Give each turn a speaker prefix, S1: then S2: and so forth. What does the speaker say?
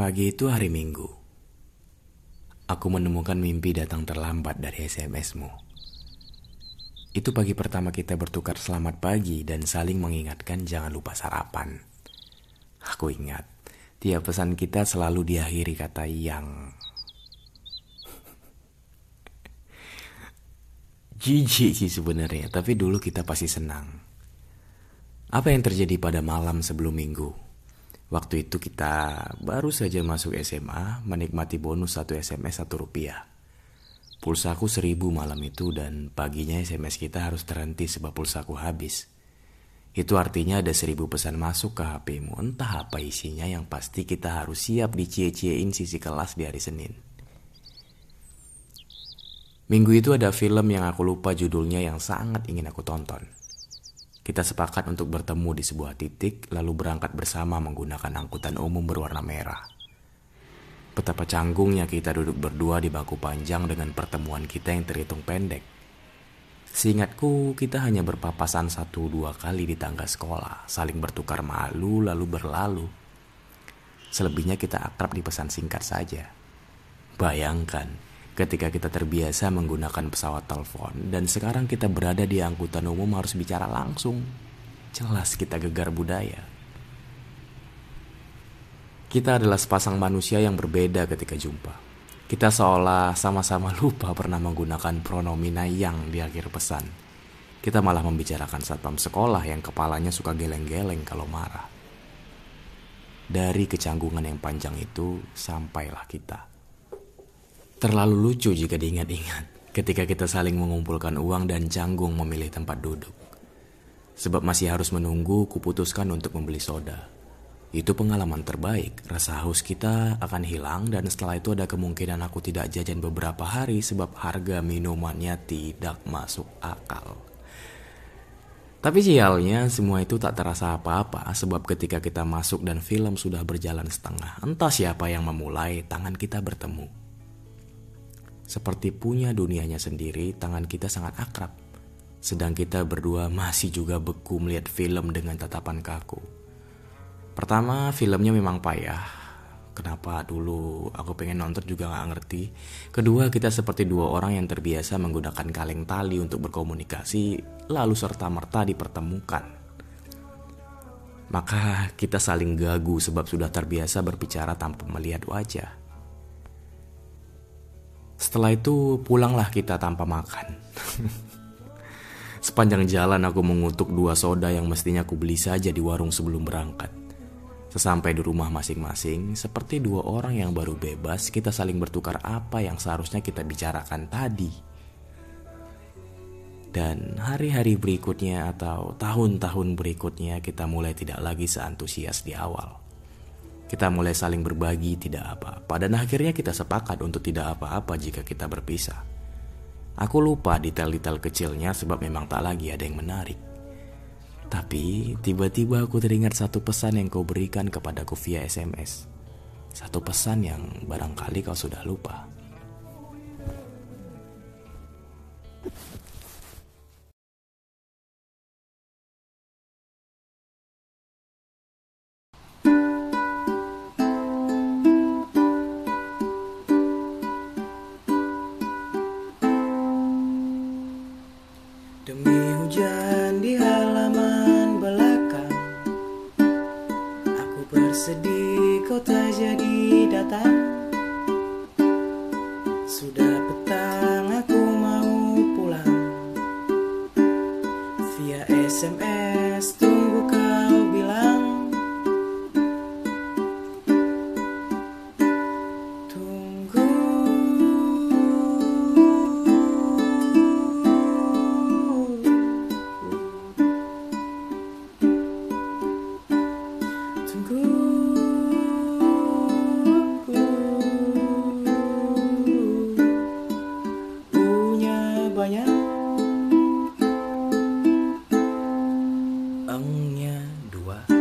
S1: Pagi itu hari Minggu. Aku menemukan mimpi datang terlambat dari SMS-mu. Itu pagi pertama kita bertukar selamat pagi dan saling mengingatkan jangan lupa sarapan. Aku ingat, tiap pesan kita selalu diakhiri kata yang. Jijik sih sebenarnya, tapi dulu kita pasti senang. Apa yang terjadi pada malam sebelum minggu? Waktu itu kita baru saja masuk SMA, menikmati bonus satu SMS satu rupiah. Pulsaku seribu malam itu dan paginya SMS kita harus terhenti sebab pulsaku habis. Itu artinya ada seribu pesan masuk ke HPmu, entah apa isinya yang pasti kita harus siap dicie-ciein sisi kelas di hari Senin. Minggu itu ada film yang aku lupa judulnya yang sangat ingin aku tonton. Kita sepakat untuk bertemu di sebuah titik, lalu berangkat bersama menggunakan angkutan umum berwarna merah. Betapa canggungnya kita duduk berdua di bangku panjang dengan pertemuan kita yang terhitung pendek. Seingatku, kita hanya berpapasan satu dua kali di tangga sekolah, saling bertukar malu lalu berlalu. Selebihnya kita akrab di pesan singkat saja. Bayangkan, ketika kita terbiasa menggunakan pesawat telepon dan sekarang kita berada di angkutan umum harus bicara langsung. Jelas kita gegar budaya. Kita adalah sepasang manusia yang berbeda ketika jumpa. Kita seolah sama-sama lupa pernah menggunakan pronomina yang di akhir pesan. Kita malah membicarakan satpam sekolah yang kepalanya suka geleng-geleng kalau marah. Dari kecanggungan yang panjang itu, sampailah kita Terlalu lucu jika diingat-ingat ketika kita saling mengumpulkan uang dan canggung memilih tempat duduk. Sebab masih harus menunggu, kuputuskan untuk membeli soda. Itu pengalaman terbaik, rasa haus kita akan hilang dan setelah itu ada kemungkinan aku tidak jajan beberapa hari sebab harga minumannya tidak masuk akal. Tapi sialnya semua itu tak terasa apa-apa sebab ketika kita masuk dan film sudah berjalan setengah, entah siapa yang memulai, tangan kita bertemu. Seperti punya dunianya sendiri, tangan kita sangat akrab. Sedang kita berdua masih juga beku melihat film dengan tatapan kaku. Pertama, filmnya memang payah. Kenapa dulu aku pengen nonton juga gak ngerti. Kedua, kita seperti dua orang yang terbiasa menggunakan kaleng tali untuk berkomunikasi, lalu serta-merta dipertemukan. Maka kita saling gagu sebab sudah terbiasa berbicara tanpa melihat wajah. Setelah itu pulanglah kita tanpa makan. Sepanjang jalan aku mengutuk dua soda yang mestinya aku beli saja di warung sebelum berangkat. Sesampai di rumah masing-masing, seperti dua orang yang baru bebas, kita saling bertukar apa yang seharusnya kita bicarakan tadi. Dan hari-hari berikutnya atau tahun-tahun berikutnya kita mulai tidak lagi seantusias di awal. Kita mulai saling berbagi tidak apa-apa dan akhirnya kita sepakat untuk tidak apa-apa jika kita berpisah. Aku lupa detail-detail kecilnya sebab memang tak lagi ada yang menarik. Tapi tiba-tiba aku teringat satu pesan yang kau berikan kepadaku via SMS. Satu pesan yang barangkali kau sudah lupa.
S2: sedih kau tak jadi datang. Sudah petang aku mau pulang. Via SMS ujungnya dua